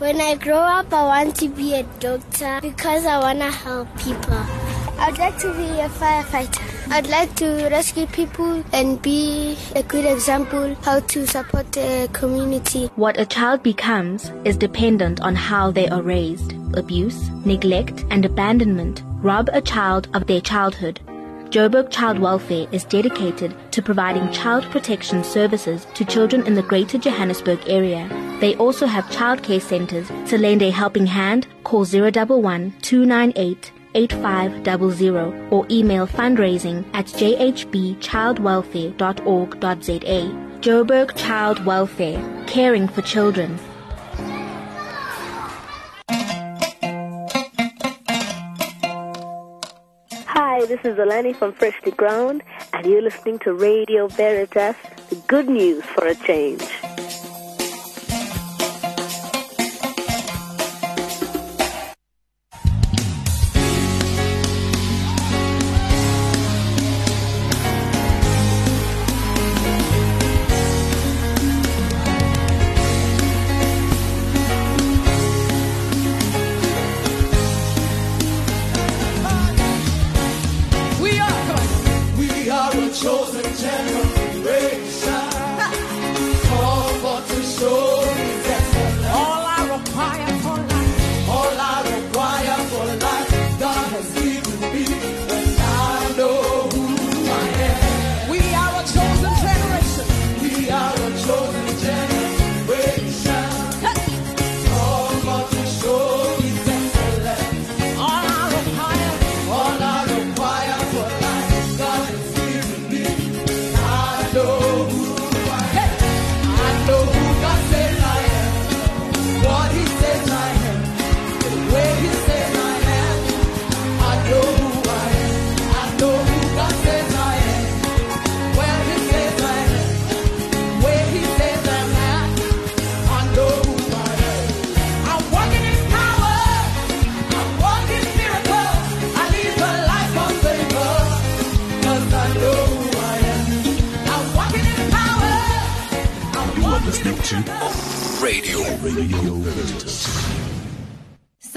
When I grow up, I want to be a doctor because I want to help people. I'd like to be a firefighter. I'd like to rescue people and be a good example how to support the community. What a child becomes is dependent on how they are raised. Abuse, neglect, and abandonment rob a child of their childhood. Joburg Child Welfare is dedicated to providing child protection services to children in the Greater Johannesburg area. They also have childcare centers. To lend a helping hand, call 011 298 8500 or email fundraising at jhbchildwelfare.org.za. Joburg Child Welfare, caring for children. This is Alani from Freshly Ground, and you're listening to Radio Veritas, the good news for a change.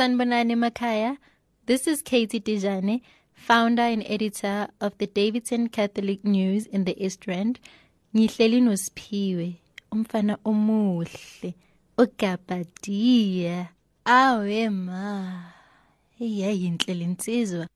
Sanbonani Makaya. This is Katie Dijane, founder and editor of the Davidson Catholic News in the East Rand. Ngihleli noSiphiwe, umfana omuhle, ogabadiya. Awe ma. Iyayinhle lensizwa.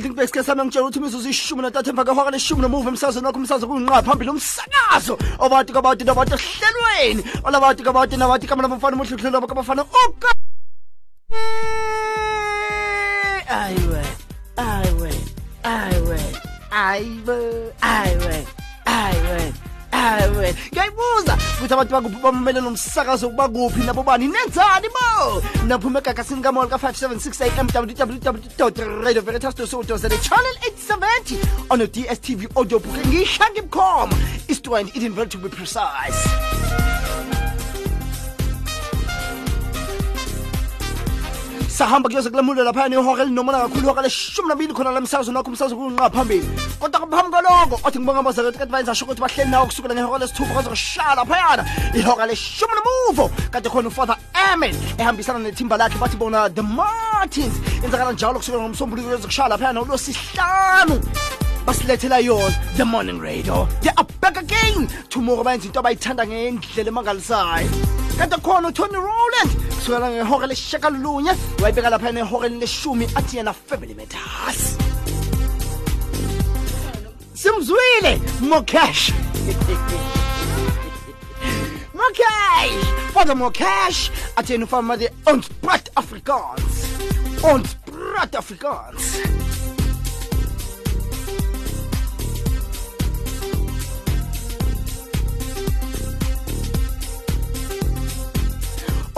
I think besikhe sami ngitshela ukuthi imizuzu ishumi nantathu emva kwehora leshumi nomuva emsazweni wakho umsakazo kuyinqa phambili umsakazo obati kabati nabati ohlelweni olabati kabati nabati kamana bafana umuhle uhlelo labo kabafana uka ayiwe ayiwe ayiwe ayiwe ayiwe ayiwe nawe ngiyayibuza futhi abantu bamumele nomsakazo kuba kuphi nabo bani? Nenzani bo? Naphume egagasini kamall ka-576 am www radio veritasdosodozele channel 870 on a dstv audiobook ngiyishange ibukhoma is 20 it invented to be precise. Sahamba kuyoze kulemulo laphayana ihora elinomona kakhulu ihora leshumi nabili khona la msakazo nakho umsakazo kunqa kodwa ngaphambi kwaloko othi ngibonga abazaleti kanti bayenzasho ukuthi bahleli nawo kusukela ngehora lesithupha kwaze laphayana ihora leshumi nomuvo kanti khona ufather amen ehambisana nethimba lakhe bathi bona the martins yenzakala njalo kusukela ngomsombuluko kuyoze laphayana ulosihlanu basilethela yona the morning radio they are back again. Tomorrow bayenza into abayithanda ngendlela emangalisayo kanti khona utony roland kusukela ngehora leshakalolunye wayibeka laphayana ehoreni leshumi athi yena family matters simzwile mocash mocash father mocash athi yena ufama the ontsprat afrikaans. Ontsprat afrikaans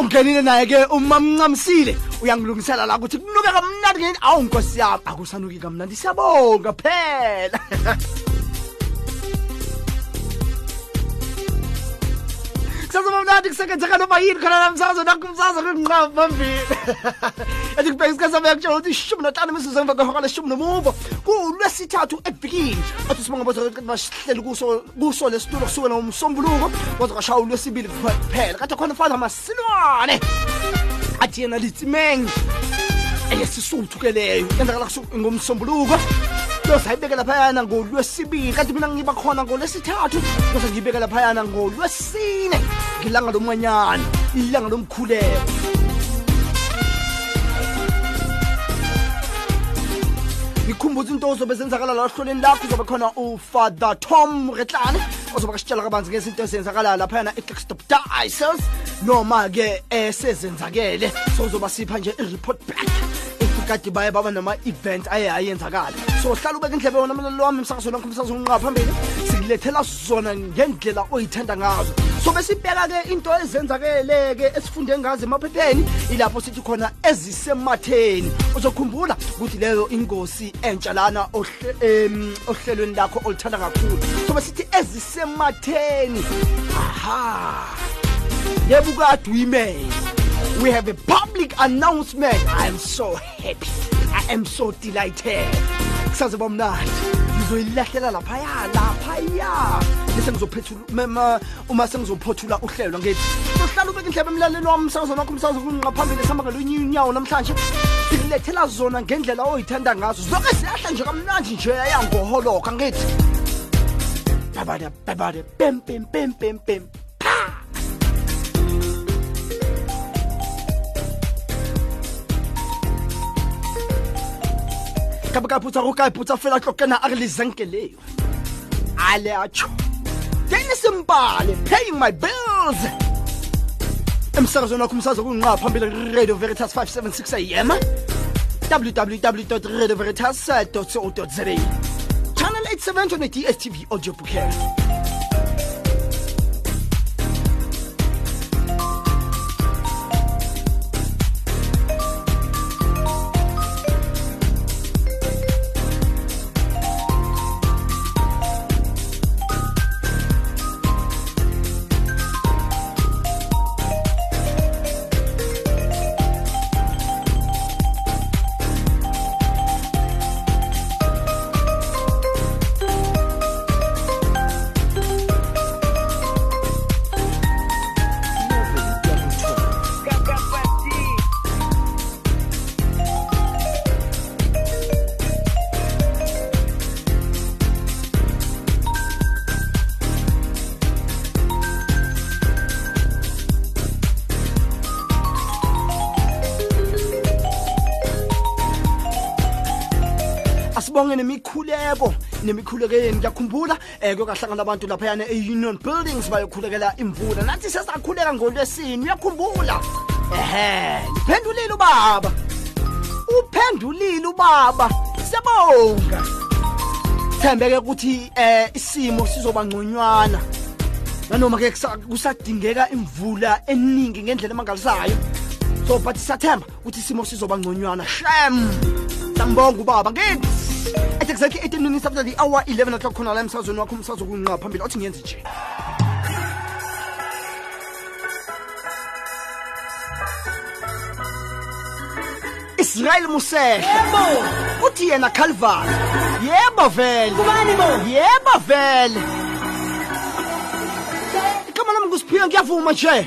ungenile naye-ke umamncamisile uyangilungisela la ukuthi kunuke kamnandi ngeni awu nkosi yami akusanuki kamnandi siyabonga phela mnandi kusengenzeka noma yini khona namsakazo nakho phambili ethi kubheka isikhathi yakutshela ukuthi ishumi emva leshumi nomuvo kulwesithathu evikini. Athi kuso lesitulo kusukela ngomsombuluko kwashaya ulwesibili kuphela kade khona masilwane. Athi yena eyesisuthu yenzakala ngomsombuluko yozayibeke laphayana ngolwesibili kanti mina ngiba khona ngolwesithathu. Bese ngiyibeke laphayana ngolwesine. Ngilanga lomanyana ilanga lomkhuleko. Ngikhumbuza into ozobe zenzakala la hloleni lakho uzobe khona ufather tom retlane ozobe kasitshela kabanzi ngezinto ezenzakala laphayana i-clickstop dices noma-ke esezenzakele sozoba sipha nje i-report back kade baye baba nama-event aye ayenzakala. So hlala ubeka indlebe wona mlalelo wami emsakazo lonke umsakazo unqa phambili sikulethela zona ngendlela oyithanda ngazo. So besibheka-ke into ezenzakele-ke esifunde ngazo emaphepheni ilapho sithi khona ezisematheni. Uzokhumbula ukuthi leyo ingosi entsha lana ohle- em, ohlelweni lakho olithanda kakhulu. So besithi ezisematheni. Aha! Yebo ukade uyimele. We have a public announcement. I am so happy. I am so delighted. Kusazoba mnandi. Ngizoyilahlela laphaya laphaya. Bese ngizophethula uma sengizophothula uhlelo ngithi. Sohlala ubeka indlebe emlalelo wami umsakazo nakho umsakazo kungaphambili sihamba ngalunye unyawo namhlanje. Sikulethela zona ngendlela oyithanda ngazo. Zonke siyahla nje kamnandi nje yangoholoka ngithi. Babade babade pem pem pem pem pem. Ka ba ka putsa go ka putsa fela tlokena a re lezenke leo. A le a tsho dennis mbale paying my bills. Emsakazweni wakho umsazo kunqa phambili radio veritas 576 am www radio veritas co za channel 870 ne-dstv audio booker asibonge nemikhuleko nemikhulekeni ngiyakhumbula um kuyokahlangana abantu laphayana e-union buildings bayokhulekela imvula. Nathi sesakhuleka ngolwesini uyakhumbula? Ehe liphendulile ubaba. Uphendulile ubaba. Siyabonga. Thembeke ukuthi eh isimo sizoba ngconywana. Nanoma ke kusa- kusadingeka imvula eningi ngendlela emangalisayo so but siyathemba ukuthi isimo sizoba ngconywana. Shem! Sambonga ubaba. Ngeni at exactly 18 minutes after the hour 11 o'clock khona la emsazweni wakho umsazo kunqa phambili othi ngiyenze nje. Israel Musehe uthi yena Calvary. Yebo vele. Kubani bo? yebo vele. Igama lami kusiphiwe ngiyavuma nje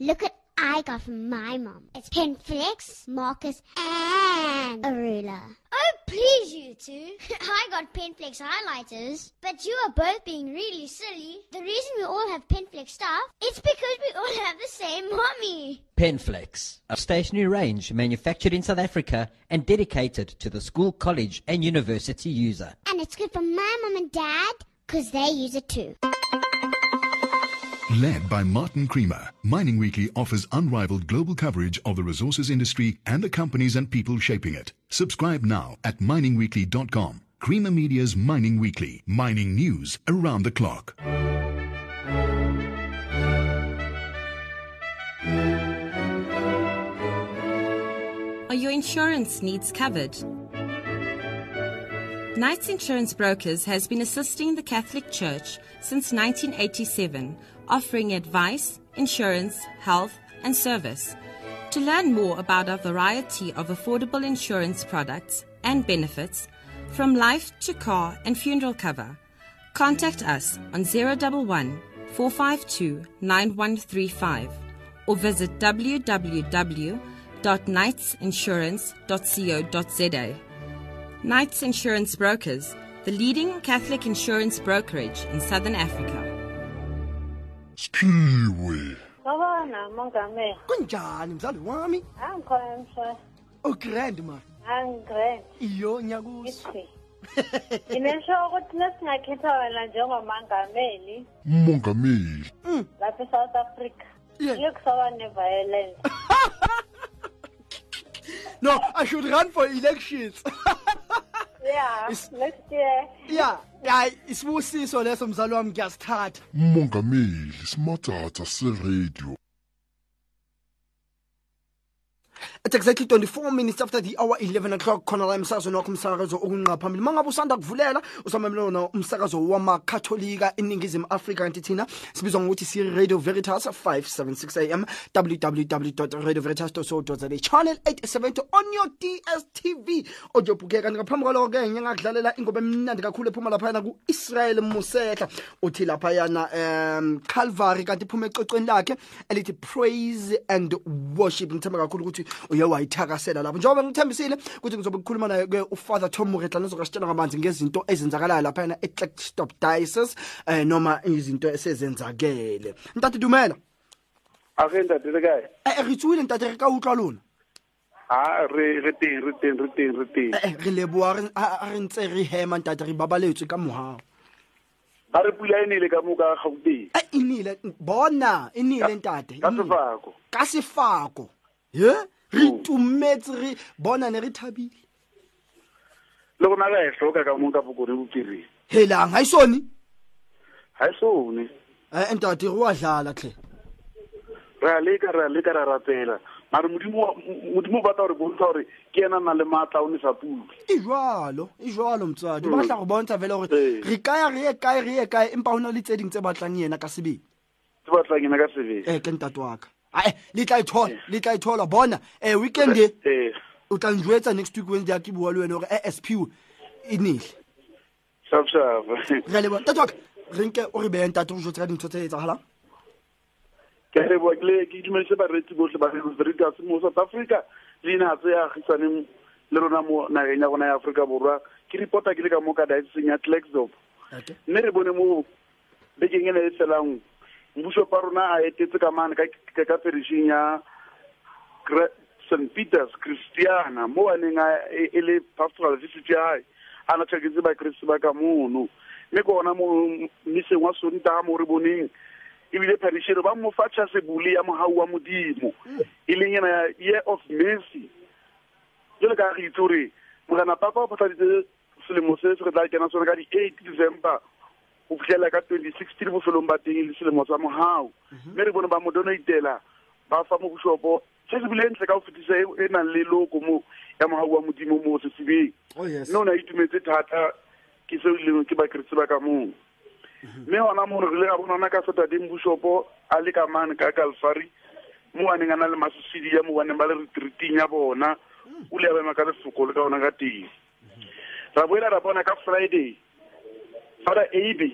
So what? Look at I got from my mom. It's Penflex, Marcus, and a ruler. Oh, please, you two. I got Penflex highlighters, but you are both being really silly. The reason we all have Penflex stuff is because we all have the same mommy. Penflex, a stationary range manufactured in South Africa and dedicated to the school, college, and university user. And it's good for my mom and dad, because they use it too. Led by Martin Creamer, Mining Weekly offers unrivaled global coverage of the resources industry and the companies and people shaping it. Subscribe now at miningweekly.com. Creamer Media's Mining Weekly, mining news around the clock. Are your insurance needs covered? Knights Insurance Brokers has been assisting the Catholic Church since 1987, offering advice, insurance, health, and service. To learn more about our variety of affordable insurance products and benefits, from life to car and funeral cover, contact us on 011 452 9135 or visit www.knightsinsurance.co.za. Knights Insurance Brokers, the leading Catholic insurance brokerage in Southern Africa. Sphiwe. Sawubona mongameli. kunjani mzali wami Angikhona oh, mfana. ugrand ma Angigrand. iyo nyakuso Ithi. Nginesho ukuthi nesingakhetha wena njengomangameli Mongameli. Mm. lapha eSouth Africa. Yeah. Yokusaba neviolence. no i should run for elections Yeah, Is- next year. ya hayi isibusiso leso mzali wami ngiyasithatha Mongameli, simathatha se-radio. At exactly 24 minutes after the hour 11 o'clock khona la emsakazweni wakho umsakazo okunqa phambili uma ngabe usanda kuvulela usamamlona umsakazo wamakatholika eningizimu afrika kanti thina sibizwa ngokuthi si-radio veritas 576 am www radio veritas co za channel 870 on your dstv ojobhukeka kanti ngaphambi kwaloko-ke ngiyangakudlalela ingoba emnandi kakhulu ephuma laphayana ku-israel musehla uthi laphayana um calvary kanti iphuma ecocweni lakhe elithi praise and worship. Ngithemba kakhulu ukuthi uye wayithakasela lapho. Njengoba ngithembisile ukuthi ngizobe ngikhuluma naye-ke ufather tom muretla nizokasitshela kabanzi ngezinto ezenzakalaya laphayana eclackstop dices um noma izinto esezenzakele. Ntate dumela. Ake ntate le kae? Eh, re tsuile ntate re ka utlwa lona a re re teng re teng re teng re teng. Eh, eh, re leboa re- ntse re hema ntate re babaletswe ka mohao ga re pula e nele ka mo ka gauteng. Eh, e nile bona e nile ntate ka e sefako. Ka sefako. Ye re itumetse re bona ne re thabile. Le gona ka e hloka ka mong ka bokone bopireng helang ha sone? Ga e sone. Eh ntate re wa dlala tle. Re a leka re a leka ra rapela mare modimo modimo o batla gore bontsha gore ke ena na le maatla o ne sa pule e jalo e jalo motswadi. Mm. ba batla go bontsha fela gore Ee. re kaya re ye kae re ye kae empa go na le tse ding tse batlang yena ka sebele. Tse batlang ena ka sebele. Eh ke ntate wa ka ae le tla ithola le tla ithola bona um weekend e ee. next week wednesday bua le wena sp e sharp sharp re a leboha. Ntate re nke o re beyeng tate go jotse ka dintho tse etsagalang ke leboa ke le- ke dumedise bareetsi botlhe ba veritas mo south africa. Le ina tse agisaneng le rona mo nageng ya rona ya aforika borwa. Ke reporta ke le ka mo ka dioceseng ya tlaxdop mme re bone mo bekeng ena e felang mbusopa rona a etetse ka mane ka perishing ya st peters christiana mo a neng e e le pastoral visit ya hae. A na tshaketse bakreste ba ka mono. Mme ke ona mmiseng wa sontaga mo re boneng ebile pharishero ba mo fa tšhasebule ya mogau wa modimo. E leng ena year of mercy. Jale ka ge itse gore mogana papa o phatladitse selemo se se re tla kena sone ka di-eight december go fitlhelela ka twenty sixteen bofelong ba teng le selemo sa mogau mme re bone ba mo donatela ba fa mo boshopo se se bile ntle ka go fetisa e e nang le loko mo ya mogau wa modimo mo sesebeng. Oh mme o ne a itumetse thata ke seo ileng leng ke bakeretsi ba ka moo. Mme gona mo re re le ga bonana ka satadeng boshopo a le ka mane ka kalfari mo a neng a na le masosedi ya mo baneng ba le retreating ya bona. O le a bema ka lefoko le ka ona ka teng. Ra boela ra bona ka friday fada abe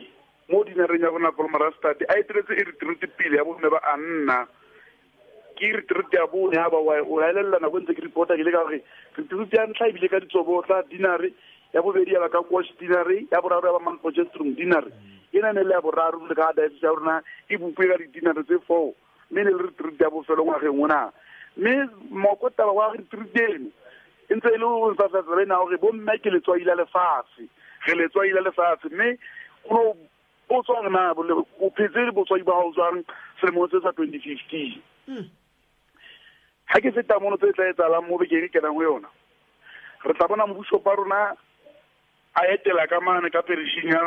mo dinareng ya bona polmarastad a etiretse e retreat pele ya bomme ba nna ke retreat ya bone ha ba o laelelela nako e ntse ke reporta ke le ka gore retreat ya ntlha ebile ka ditsobotla dinare ya bobedi ya ba ka quash dinare ya boraro ya ba manpotestrom dinare. E na ne le ya boraro le ka diocese ya rona e bopue ka di-dinare tse four mme ne le retreat ya bofelo ngwageng ona. Mme moko taba wa retreat eno e ntse e le o ntsatsatsa gore bomme ke letswaila lefatshe re ile le lefatshe mme o tswang na bole- o phetse botswai ba hao jwang selemo se sa twenty fifteen? Ha ke feta mono tse tla la mo bekeng e kenang ho yona re tla bona mobushopa pa rona a etela ka mane ka perishing ya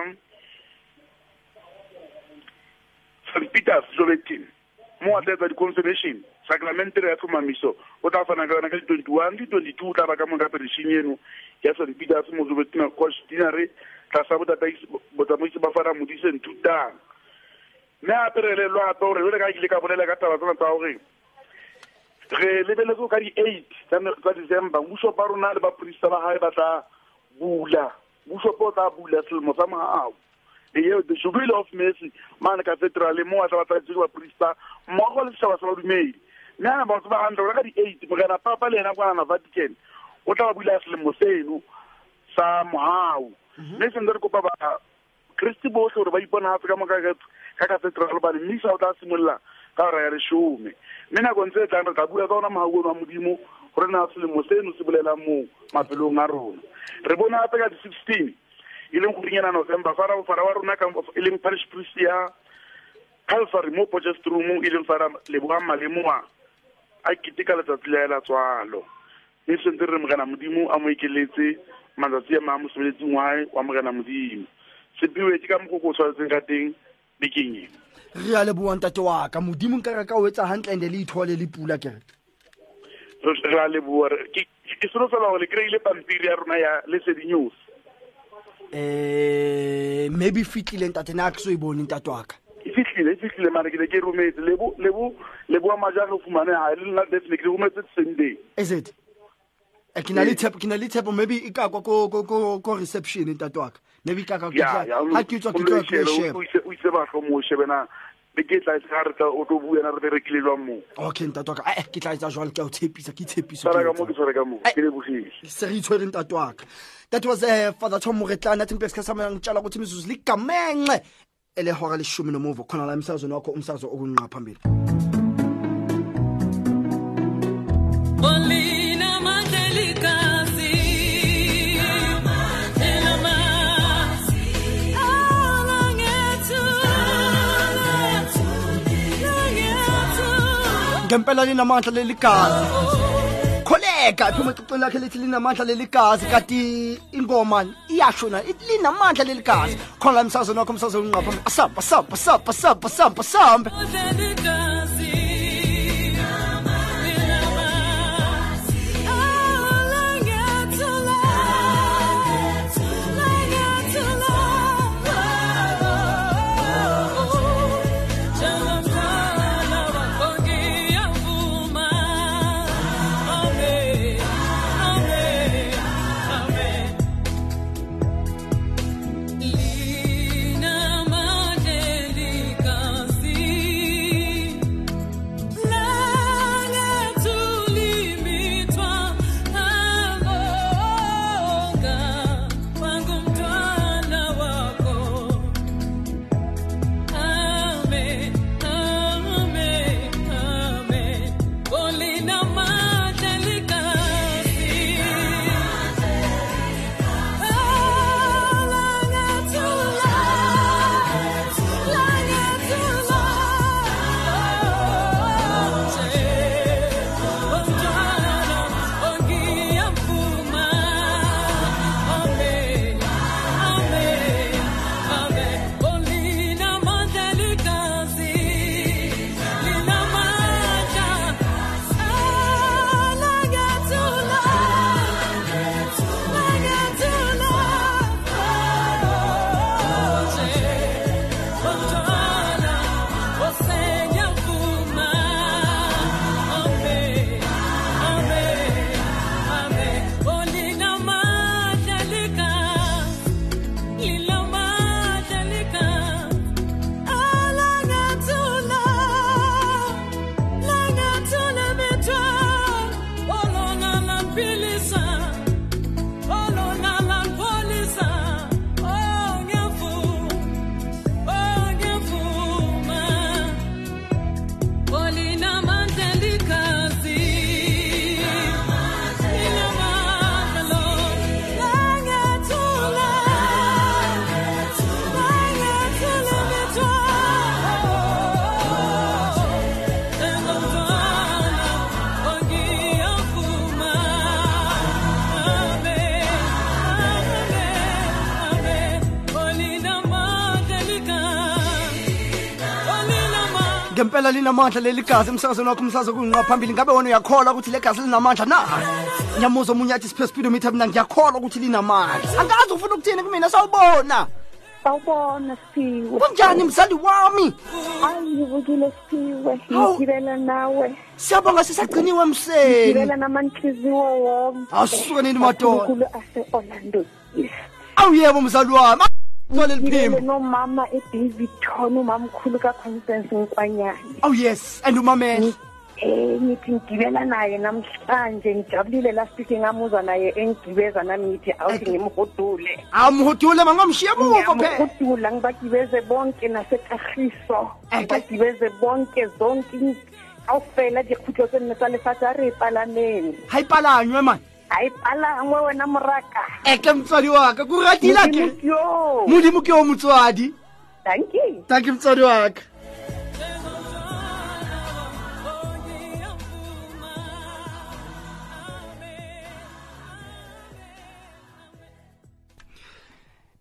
st peters jobetin mo a tla etsa di-conservation sacramentary ya tlhomamiso o tla fana ka yona ka di-twenty one di-twenty-two o tla ba ka mone ka perešing eno ya st peters mo jobetina costinary tlasa botsamaisi ba fara modiseng thutang mme gape re lelwa gape gore jole ka kile ka bolela ka taba tsena tsa gore re lebeletse ka di-eight tsa december boshopa rona le baporista ba gae ba tla bula boshopa o tla bula selemo sa mogao the jubilee of mercy mane cathedral mo a tla batlaetse ke baporista mmogo le setšhaba sa badumedi mme ana ba tseba gantle gore ka di-eight mogena papa le ena kwana vatican o tla ba bula selemo seno sa mogau mme sentse re kopa ba kriste botlhe gore ba ipona gape ka moka ka cathedral bane mmisa o tla simolola ka ora ya lesome mme nakong tse tlang re tla bua ka ona mogau ono wa modimo gore na selemo seno se bolelang mo maphelong a rona. Re bone gape ka di-sixteen e leng gorenyana november fara fara wa rona e leng parish priest ya calvary mo potchestroom e leng fara lebogang malemoa a keteka letsatsi la ela tswalo. Mme sentse re mogena modimo a mo ekeletse matsatsi a mo mosebeletsing wae wa mogena modimo. Sepiwe ke ka mokoko o tshwanetseng ka teng bekeng eno re a lebowang tate wa ka modimo nkare ka o etsa gantle ande le ithole le pula kere re re a leboa ke solofela gore le kry-ile pampiri ya rona ya lesedi news. Um maybe fitlileng tate na ke so e boneng tate wa ka fitlhile e fitlhile mare ke ne ke rometse. Lebo leboa majang o fumane ga le nna define ke le rometse the same day. Is it? Eh, ke na le tshepo ke na le tshepo maybe e ka kwa ko ko ko ko reception tate wa ka. Maybe ka ka ke tla- ha ke tswa ke tlo ke sheba o ise o ise batlho mo o shebe na be ke tla ga re tla o tlo buena re be re kile jwang moo? Okay ntate wa ka. Eh ke tla etsa jwalo ke a o tshepisa ke tshepiso tshwara ka moo ke tshware ka moo ke lebogile se re itshwereng tate wa ka. That was uh, father tom moretlana thimpe sikhasamela ngitshala ukuthi imizuzu ligamenxe elehora leshumi nomuvo khona la emsazweni wakho umsazo okunqa phambili. Olina ngethu ngempela linamandla leli gazi iyakholeka iphuma ecicini lakhe lithi linamandla leli gazi kanti ingoma iyashona linamandla leli gazi. Khona la msazweni wakho msazweni unqapha asambe asambe asambe asambe asambe asambe. Ngempela linamandla leli gazi emsakazweni wakho umsakazo kunqa phambili ngabe wona uyakholwa ukuthi le gazi linamandla na? Ngiyamuza omunye athi siphe speedometer mina ngiyakholwa ukuthi linamandla. Angazi ufuna ukuthini kumina sawubona. Sawubona siphiwe. Kunjani mzali wami? Ayi ngivukile siphiwe. Hawu. ngigibela nawe. Siyabonga sisagciniwe mseni ngigibela namanhliziyo wonke. Asuke nini madoda? uNkulunkulu ase-orlando East. awu yebo mzali wami. Thole Ngigibele liphimbo nomama edavidton umamkhulu kaconstance nkwanyane awu yes. And umamela? Eh ngithi ngigibela naye namhlanje ngijabulile last week ngamuzwa naye engigibeza nami ngithi awuthi ngimhudule. Amhudule mangamshiya muva phela. Ngiyamhudula ngibagibeze bonke nasetagiso ngibagibeze bonke zonke awufela dikgutlo tse nne tsa lefatshe a re e palameng ha ipalanywe mani ha e palangwe wena moraka. Eke motswadi wa ka ko ratile ke? Ke modimo ke o motswadi? Thank you. Thank you motswadi wa ka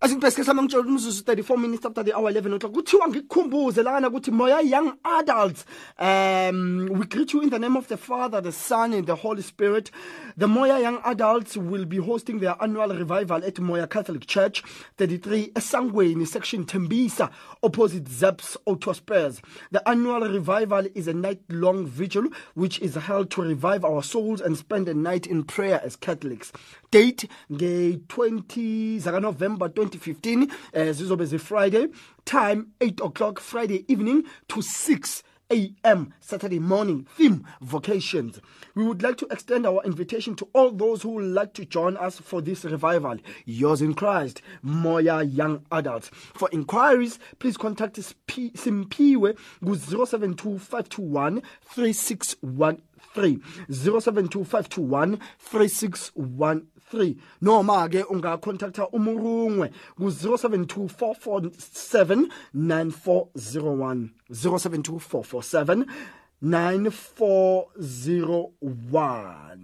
asimpesike sami ngitshela umzuzu 34 minutes after the hour 11 o'clock kuthiwa ngikukhumbuze lana ukuthi moya young adults um we greet you in the name of the father the son and the holy spirit. The moya young adults will be hosting their annual revival at moya catholic church 33 esangweni section tembisa opposite zeps auto spares the annual revival is a night long vigil which is held to revive our souls and spend a night in prayer as catholics. Date nge-20 zakanovember 2015 eh, zizobe zi-friday time 8 o'clock friday evening to 6 a.m. Saturday morning. Theme Vocations. We would like to extend our invitation to all those who would like to join us for this revival. Yours in Christ, Moya Young Adults. For inquiries, please contact Simpiwe with 072 521 3613. 072 521 3613 noma ke ungacontacta umurungwe ku-072 447 9401 072 447 9401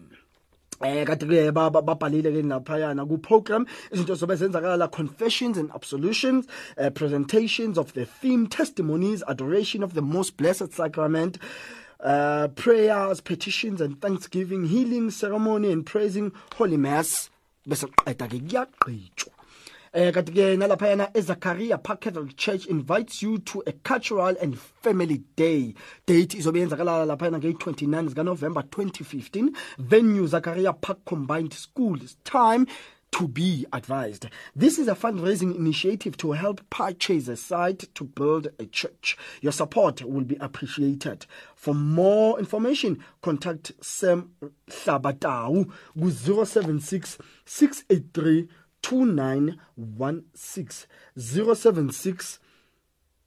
eh kade ke ba- ba- babhalile ke naphayana ku-program izinto zobe zenzakala confessions and absolutions uh, presentations of the theme testimonies adoration of the most blessed sacrament uh, prayers petitions and thanksgiving healing ceremony and praising holy mass bese qeda ke kuyaqhitshwa Eh kanti ke nalaphayana eZakaria Park Church invites you to a cultural and family day. Date izobe yenzakala laphayana nge-29 zika November 2015. Venue Zakaria Park Combined Schools. Time to be advised. This is a fundraising initiative to help purchase a site to build a church. Your support will be appreciated. For more information, contact Sam Sabatau with 076 683 2916 076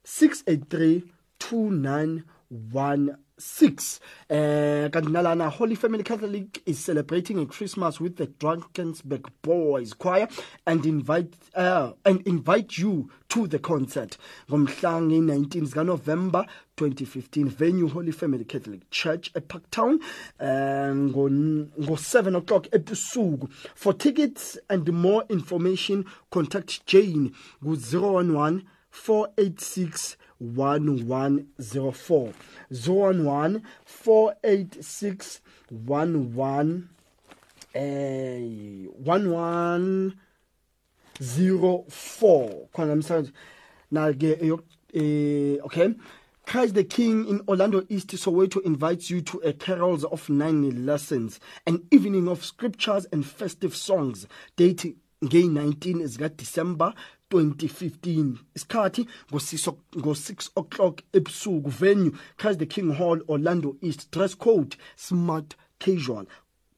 683 2916 uh, kanti nalana holy family catholic is celebrating a christmas with the drunkensburg boys choir and invite uh, and invite you to the concert. Ngomhla nge-19 zikanovember 2015 venue holy family catholic church eparktown um, ngo-7 o'clock ebusuku. For tickets and more information contact jane ku-011 486 1104 011 486 11 eh 1104 khona msanje na ke eyo- eh okay. Christ the King in Orlando East, Soweto invites you to a carols of nine lessons, an evening of scriptures and festive songs. Date ngay 19 zika December 2015 isikhathi ngo6 ngo6 o'clock ebusuku venue Christ the King Hall Orlando East. Dress code smart casual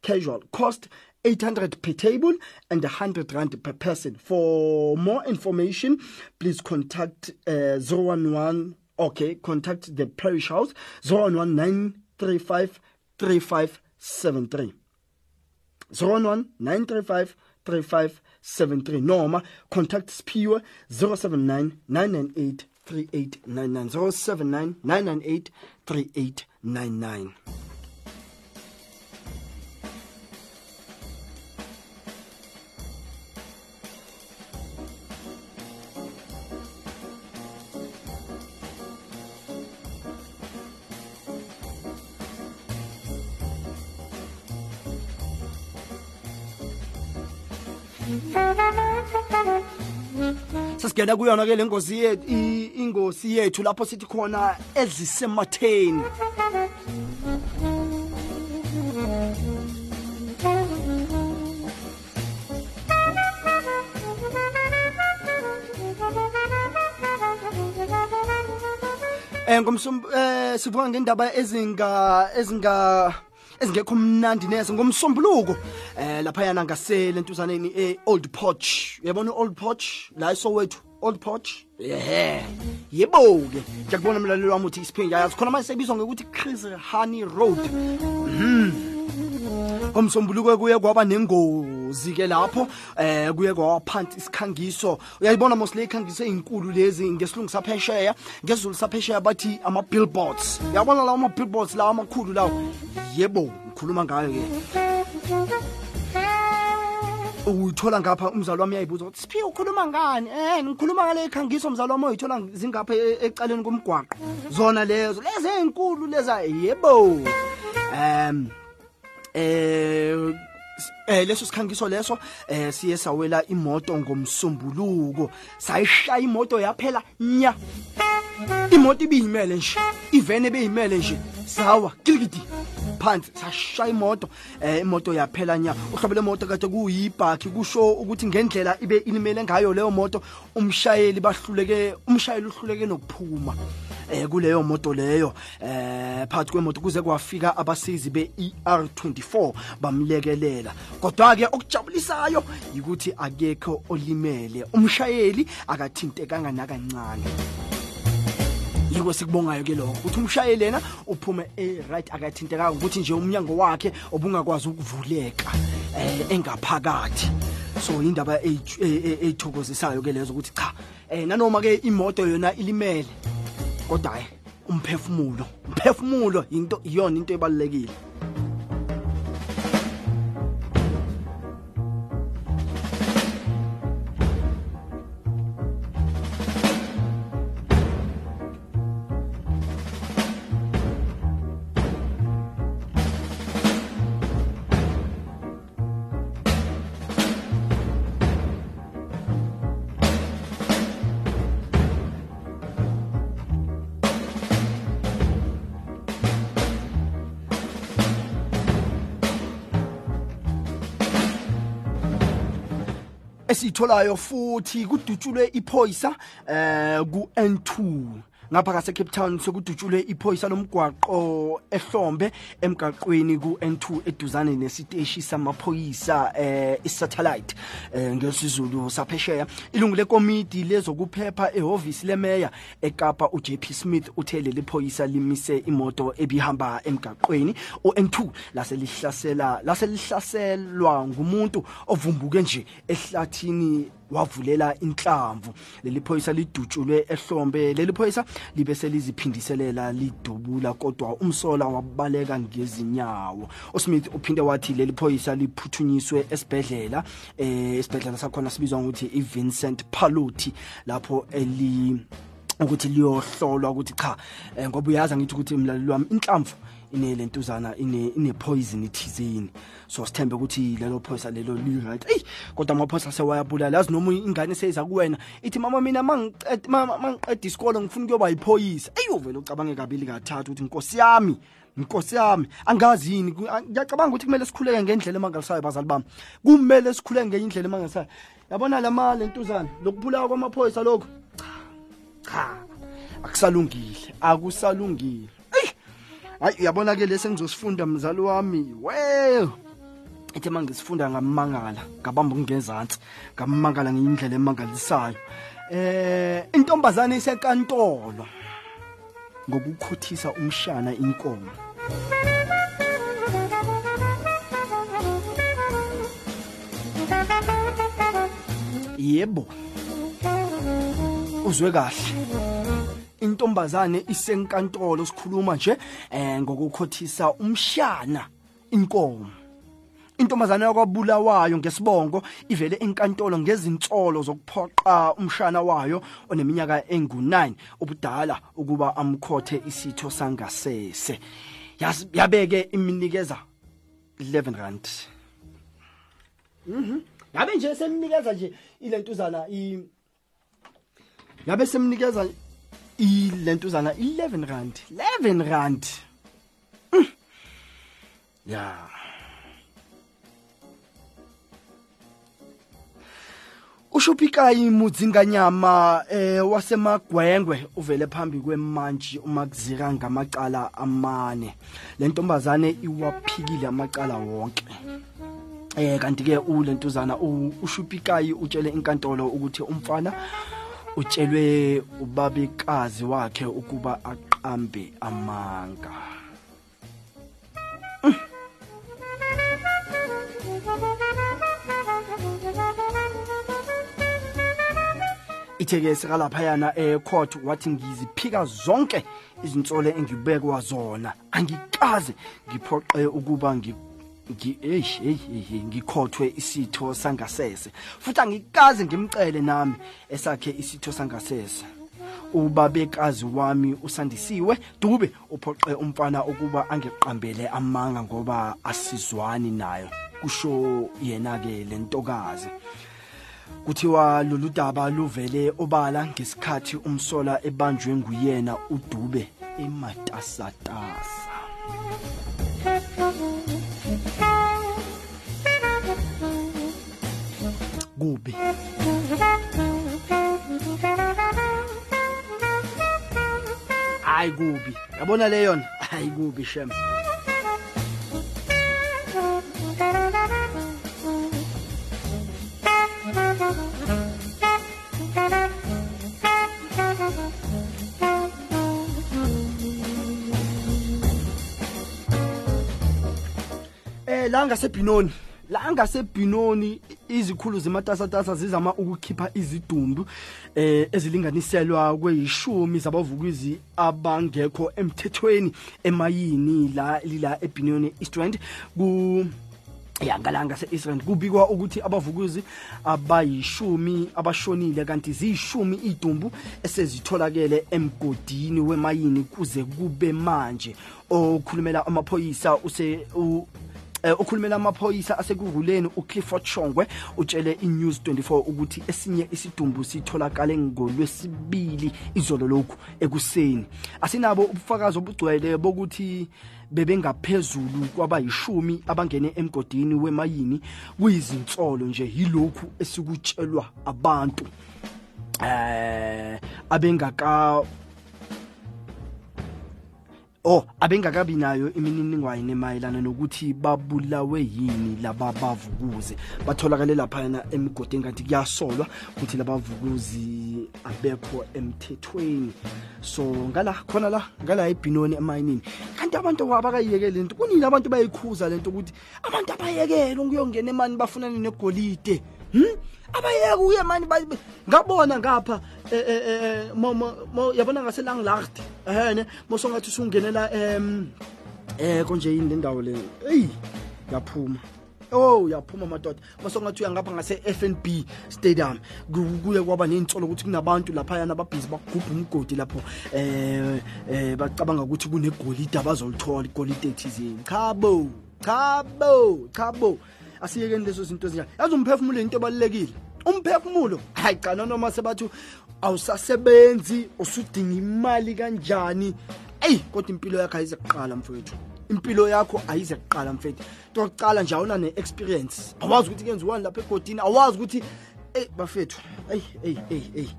casual. Cost 800 per table and 100 rand per person. For more information please contact uh, 011 okay contact the parish house 011935 3573 011 3573 noma. Contact Spiwe 079 998 3899 079 998 3899 sesingena kuyona ke le ngosi yethu i- ingosi yethu lapho sithi khona ezisematheni. Eh ngomsum eh sivuka ngendaba ezinga ezinga ezingekho mnandi neze. Ngomsombuluko eh lapha yana ngasele entuzaneni e Old Porch uyabona Old Porch la esowethu Old Porch yeah yebo ke ngiyakubona umlaleli wami uthi isiphinja yazi khona manje sebizwa ngokuthi Chris Honey Road. Mhm. Ngomsombuluko kuye kwaba nengozi ke lapho. Eh kuye kwaphansi isikhangiso. Uyayibona mos le ikhangiso ezinkulu lezi ngesilungu saphesheya. Ngesizulu saphesheya bathi ama billboards uyabona lawo ama billboards lawo amakhulu lawo? Yebo ngikhuluma ngayo ke. Uyithola ngapha umzali wami uyayibuza ukuthi siphiwe ukhuluma ngani? Eh ngikhuluma ngale ikhangiso mzali wami uyithola zingapha e- ecaleni komgwaqo. Zona lezo lezi ezinkulu leza yebo. Um eh s- eh leso sikhangiso leso eh siye sawela imoto ngomsombuluko. Sayishaya imoto yaphela nya. Imoto ibiyimele nje ivene ebeyimele nje. Sawa kilikidi phansi sashaya imoto eh imoto yaphela nya. Uhlobo lemoto kade kuyibhakhi kusho ukuthi ngendlela ibe ilimele ngayo leyo moto umshayeli bahluleke umshayeli uhluleke nokuphuma eh kuleyo moto leyo. Eh phakathi kwemoto kuze kwafika abasizi be-ER24 bamlekelela. Kodwa ke okujabulisayo ukuthi akekho olimele. Umshayeli akathintekanga nakancane. Yiko sikubongayo ke lokho. Ukuthi umshayeli yena uphume e-right akathintekanga ukuthi nje umnyango wakhe obungakwazi ukuvuleka eh engaphakathi. So indaba eyi- e- e- eyithokozisayo ke lezo ukuthi cha eh nanoma ke imoto yona ilimele kodwa hayi umphefumulo umphefumulo into iyona into ebalekile esiyitholayo futhi kudutshulwe iphoyisa eh ku N2 ngapha kase Cape Town sekudutshulwe iphoyisa lomgwaqo ehlombe emgaqweni ku N2 eduzane nesiteshi samaphoyisa eh isatellite eh ngesizulu saphesheya. Ilungu lekomiti lezokuphepha ehhovisi lemeya eKapa uJP Smith uthele liphoyisa limise imoto ebihamba emgaqweni. uN2 lase lihlasela lase lihlaselwa ngumuntu ovumbuke nje ehlathini wavulela inhlamvu. Leli phoyisa lidutshulwe ehlombe. Leli phoyisa libe seliziphindiselela lidubula kodwa umsola wabaleka ngezinyawo. uSmith uphinde wathi leli phoyisa liphuthunyiswe esibhedlela. Eh esibhedlela sakhona sibizwa ngokuthi iVincent Paluti lapho eli ukuthi liyohlolwa ukuthi cha eh, ngoba uyazi ngithi ukuthi umlaleli wami inhlamvu ine lentuzana ine ine poison ithizini so sithembe ukuthi lelo phoyisa lelo li right ey kodwa amaphoyisa sewayabulala yazi noma ingane seyiza kuwena ithi mama mina mangiqeda mama mangiqeda isikole ngifuna ukuyoba yiphoyisa. Ey uvela ucabange kabili kathathu ukuthi inkosi yami inkosi yami angazi yini? Ku- a- ngiyacabanga ukuthi kumele sikhuleke ngendlela emangalisayo bazali bami. Kumele sikhuleke ngenye indlela emangalisayo yabona lama lentuzana lokuphulawa kwamaphoyisa lokho cha akusalungile akusalungile. Ey! Hayi uyabona ke lesi engizosifunda mzali wami? We ethi mangisifunda ngamangala ngabamba ngezantsi ngamangala ngeindlela emangalisayo. Eh intombazane isenkantolo ngokukhuthisa umshana inkomo. Yebo. Uzwe kahle. Intombazane isenkantolo sikhuluma nje eh ngokukhothisa umshana inkomo. Intombazane yakwabulawayo ngesibongo ivele enkantolo ngezinsolo zokuphoqa umshana wayo oneminyaka engu9 ubudala ukuba amkhothe isitho sangasese. Yabeke iminikeza 11 rand. Mhm. Ngabe nje semnikeza nje ilentuzana i ngabe semnikeza ilentuzana 11 rand 11 rand. Mm. ya. Ushupikayi mudzinganyama eh wasemagwengwe uvele phambi kwemantshi umakuzika ngamacala amane. Le ntombazane iwaphikile amacala wonke. Eh kanti ke ulentuzana u- ushupikayi utshele inkantolo ukuthi umfana utshelwe ubabekazi wakhe ukuba aqambe amanga. Itheke sikalaphayana ecourt wathi ngiziphika zonke izinsole engibekwa zona. Angikaze ngiphoqe ukuba ngi hey, hey, hey, ngikhothwe isitho sangasese. Futhi angikaze ngimcele nami esakhe isitho sangasese. Ubabekazi wami usandisiwe dube uphoqe umfana ukuba angiqambele amanga ngoba asizwani nayo. Kusho yena-ke le ntokazi. Kuthiwa lolu daba luvele obala ngesikhathi umsola ebanjwe nguyena udube ematasatasa. kubi hayi kubi yabona le yona. Hayi kubi shem. Eh la ngasebhinoni. La ngasebhinoni izikhulu zematasatasa zizama ukukhipha izidumbu. Eh ezilinganiselwa kweyishumi zabavukuzi abangekho emthethweni emayini la lila ebhinoni East Rand. Ku ya ngalanga se-israel kubikwa ukuthi abavukuzi abayishumi abashonile kanti ziyishumi idumbu esezitholakele emgodini wemayini kuze kube manje. Okhulumela amaphoyisa use u, eh, amaphoyisa asekuvuleni uclifford shongwe utshele inews 24 ukuthi esinye isidumbu sitholakale ngolwesibili izolo lokhu ekuseni. Asinabo ubufakazi obugcwele bokuthi bebengaphezulu kwabayishumi abangene emgodini wemayini kuyizinsolo nje yilokhu esikutshelwa abantu. Eh abengaka Oh abengakabi nayo imininingwane mayelana nokuthi babulawe yini laba bavukuze batholakale lapha emigodini kanti kuyasolwa ukuthi labavukuzi abekho emthethweni. So ngala khona la ngala ebhinoni emayinini. Kanti abantu abakayiyekele lento kunini abantu bayikhuza lento ukuthi abantu abayekele ukuyongena emani bafunane negolide? Hm abayeke uye mani ba- ngabona ngapha eh, eh, eh, mo- mo- mo- yabona ngaselanglacht ehene mosongathi usungenela em eh konje yini le ndawo le? Eyi yaphuma. Oh yaphuma madoda. Masongathi uya ngapha ngase FNB Stadium Ku- kuye kwaba neintsolo ukuthi kunabantu lapha yana ababhizi bagubha umgodi lapho eh eh bacabanga ukuthi kunegolide abazolithola igolide ethizini chabo chabo chabo asiyekeni lezo zinto ezinjani yazi umphefumulo into ebalekile umphefumulo? Hayi cha noma sebathi awusasebenzi usudinga imali kanjani? Ey kodwa impilo yakho ayize kuqala mfowethu. Impilo yakho ayize kuqala mfethu tokucala nje awuna ne-experience awazi ukuthi kenziwani lapha egodini awazi ukuthi ey bafethu eyi eyi eyi eyi.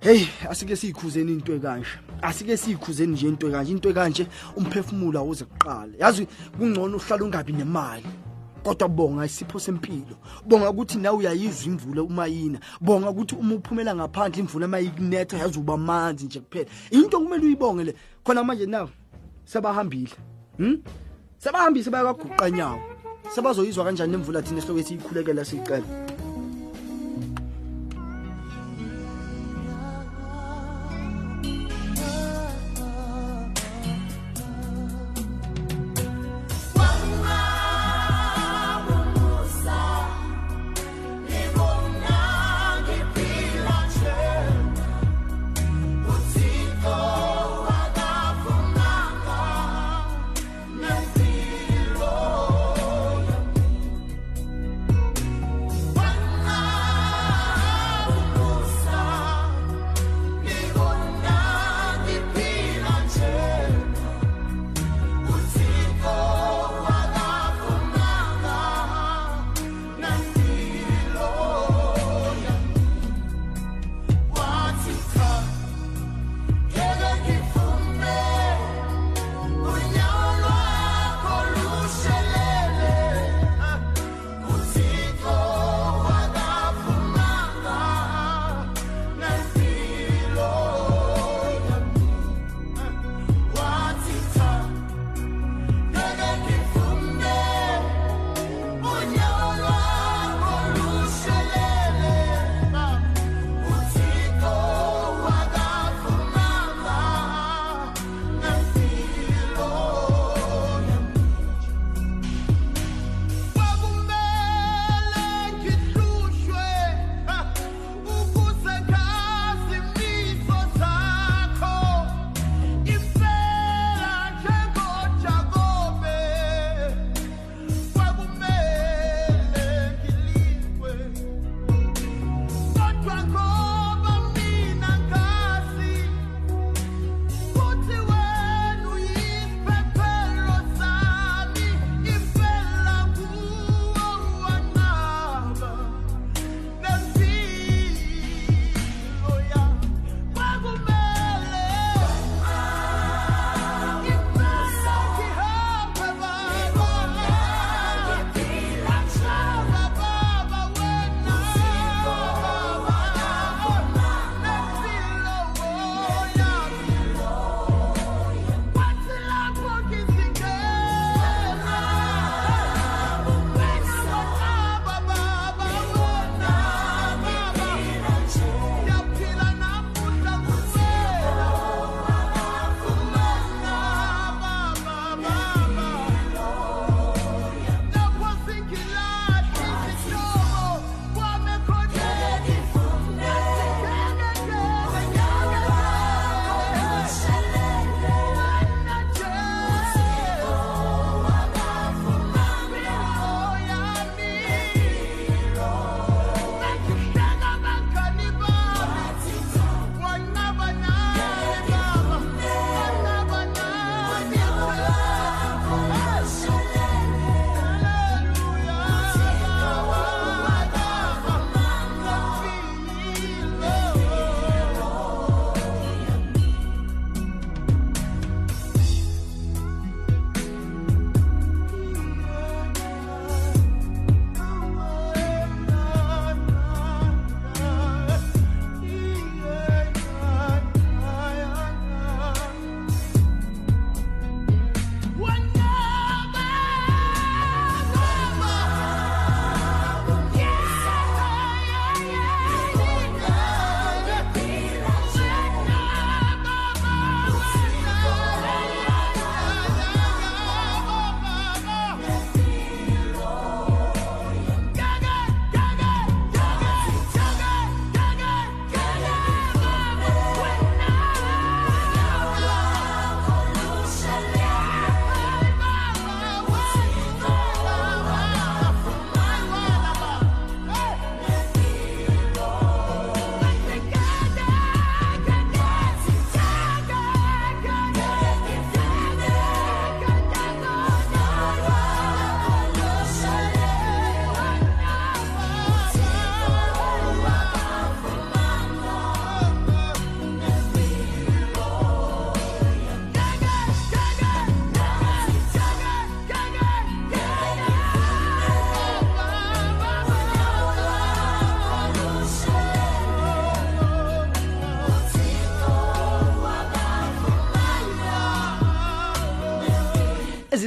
Hey asike siyikhuzeni into ekanje. Asike siyikhuzeni nje into ekanje. Into ekanje umphefumulo awuze kuqala. Yazi kungcono uhlala ungabi nemali. Kodwa bonga isipho sempilo. Bonga ukuthi nawe uyayizwa imvula uma yina. Bonga ukuthi uma uphumela ngaphandle imvula uma ikunetha yazi uba manzi nje kuphela. Into kumele uyibonge le khona manje nawe sebahambile hm sebahambise bayakaguqa nyawo. Sebazoyizwa kanjani nemvula thina esihloko esiyikhulekela siyicela?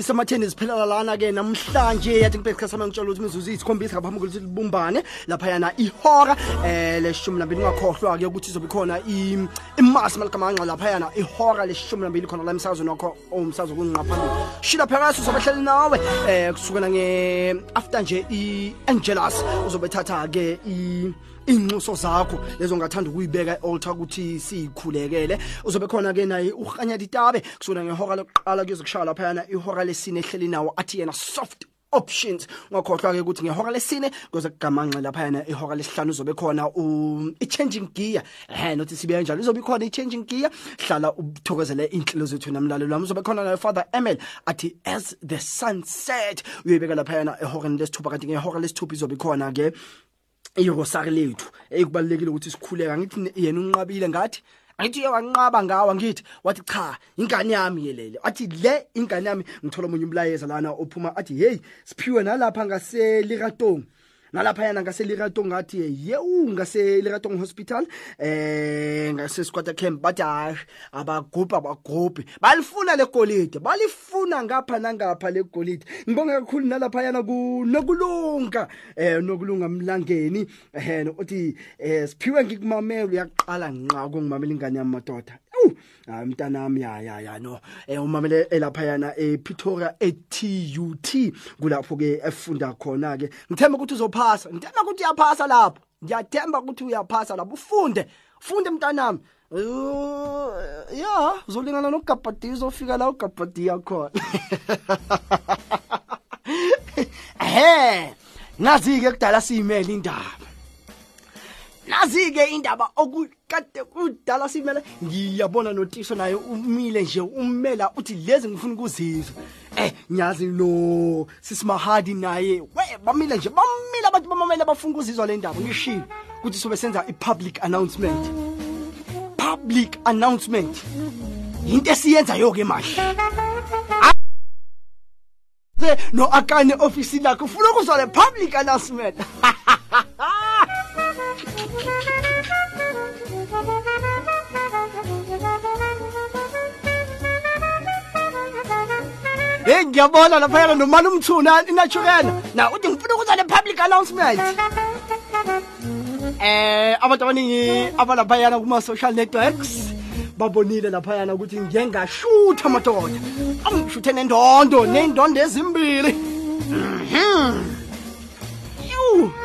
Ezisematheni ziphelela lana-ke namhlanje. Yathi ngibe isikhathi sami ngitshela ukuthi imizuzu iyisikhombisa ngaphambi kokuthi libumbane laphayana ihora um leshumi nambili ungakhohlwa-ke ukuthi izobe khona imasi maligamanxa laphayana ihora leshumi nambili khona la emsakazweni wakho owumsakazo kunqa phambili. Shila phakaso uzobe hleli nawe um kusukela nge-after nje i-angelus uzobe ethatha-ke i- iy'nxuso zakho. Lezo ngathanda ukuyibeka e-altar ukuthi siyikhulekele. Uzobe khona-ke naye urhanya ditabe kusukela ngehora lokuqala kuyoze kushaya laphayana ihora lesine ehleli nawo athi yena soft options. Ungakhohlwa-ke ukuthi ngehora lesine kuze kugamanxe laphayana ihora lesihlanu uzobe khona u- i-changing gear. Ehe nothi sibe kanjalo izobe ikhona i-changing gear. Hlala uthokozele iy'nhlelo zethu namlalelo wami. Uzobe khona naye father emil athi as the sunset uyoyibeka laphayana ehoreni lesithupha kanti ngehora lesithupha izobe ikhona-ke irosari lethu. Ekubalulekile ukuthi sikhuleka angithi yena unqabile ngathi angithi uye wanqaba ngawo angithi wathi cha ingane yami yelele. Athi le ingane yami. Ngithola omunye umlayeza lana ophuma athi heyi siphiwe nalapha ngaseliratongi nalaphayana ngaseliratongi ngathi yewu ngaseliratongi hospital eh ngasesikwata camp bathi hayi abagubhi abagubhi balifuna le golide balifuna ngapha nangapha le golide ngibonga kakhulu nalaphayana kunokulunga eh nokulunga mlangeni. Eh uthi eh siphiwe ngikumamela uyaqala nqa ukungimamela ingane yami madoda. Ewu, hayi mntanami ya ya ya no. Eh umamele elaphayana ePretoria eTUT kulapho ke efunda khona ke ngithemba ukuthi uzophasa ngithemba ukuthi uyaphasa lapho. Ngiyathemba ukuthi uyaphasa lapho. Ufunde funde mntanami Uh, ya uzolingana nogabhadi uzofika la ugabhadi yakhona. Ehe nazi-ke kudala siyimele indaba. Nazi-ke indaba okukade kudala siyimele ngiyabona notiso naye umile nje ummela uthi lezi ngifuna ukuzizwa. Eh nyazi no sisimahadi naye. We bamile nje bamile abantu bamamele bafuna ukuzizwa le ndaba. Ngishilo ukuthi sobe senza i-public announcement. Public announcement. Into esiyenzayo-ke manje. Se no akane ofisi lakho ufuna ukuzwa le public announcement. ngiyabona laphayana nomali umthuna inachurena na uthi ngifuna ukuzwa le public announcement? Eh abantu abaningi abalaphayana kuma social networks babonile laphayana ukuthi ngiyengashutha amadoda. Angishuthe nendondo nendondo ezimbili. Mhm.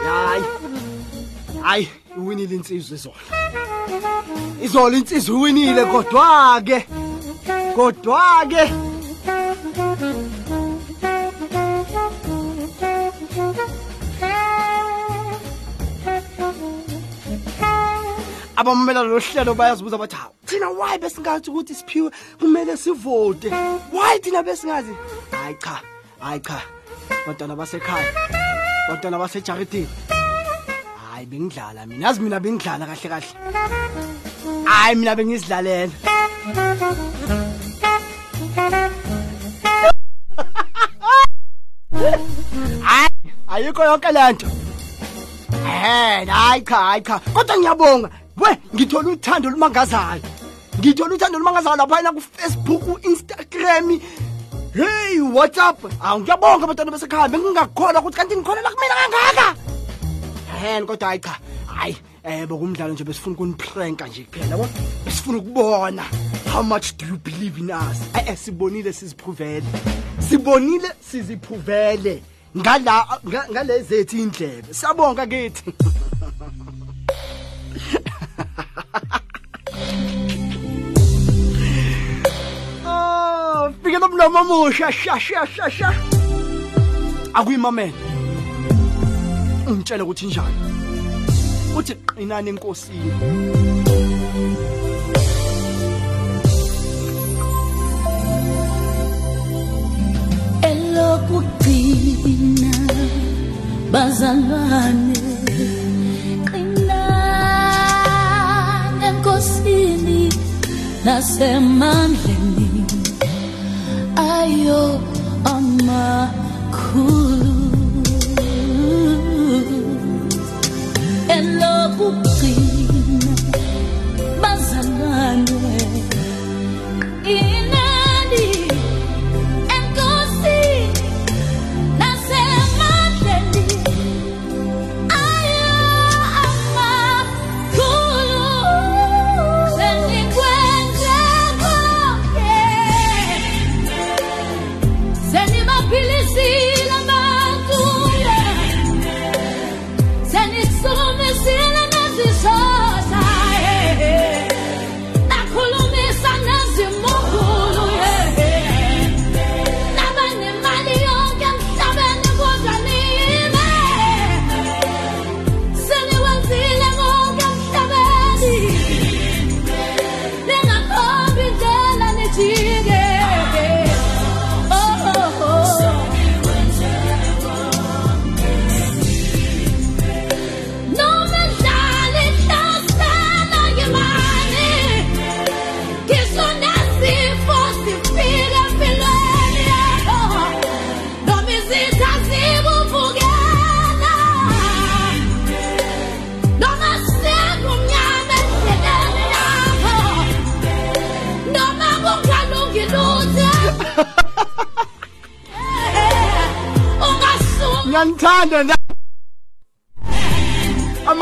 Hayi. Hayi uwinile insizwe izolo izolo insizwe uwinile kodwa ke abamamela lolu hlelo bayazibuza bathi hawu thina why besingathi ukuthi siphiwe kumele sivote why thina besingazi hayi cha hayi cha bantwana basekhaya bantwana basejaridini hayi bengidlala mina yazi mina bengidlala kahle kahle hayi mina bengizidlalela hayi ayikho yonke lento Eh, hayi cha, hayi cha. Kodwa ngiyabonga. We, ngithola uthando olumangazayo. Ngithola uthando olumangazayo lapha ku Facebook, Instagram. Hey, WhatsApp. Awu ngiyabonga abantwana besekhaya. Bengingakholwa ukuthi kanti ngikholela kumina kangaka. Eh, kodwa hayi cha. Hayi, eh bokumdlalo nje besifuna ukunipranka nje kuphela yabo. Besifuna ukubona how much do you believe in us? Eh, sibonile siziphuvele. Sibonile siziphuvele. ngala nga- ngalezi zethu indlebe siyabonga kithi mwen mwen mwen oh, mwen, chè chè chè chè chè. Agwi ah mame, umtshele ukuthi njani. Uthi qinani enkosini. Elokugcina bazalwane qinani enkosini nasemandleni. Ayo amakhulu elokugcina bazalwane qinani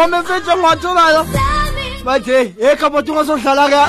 meseje ngwatolayo bathe ekhapotingo sodlala ka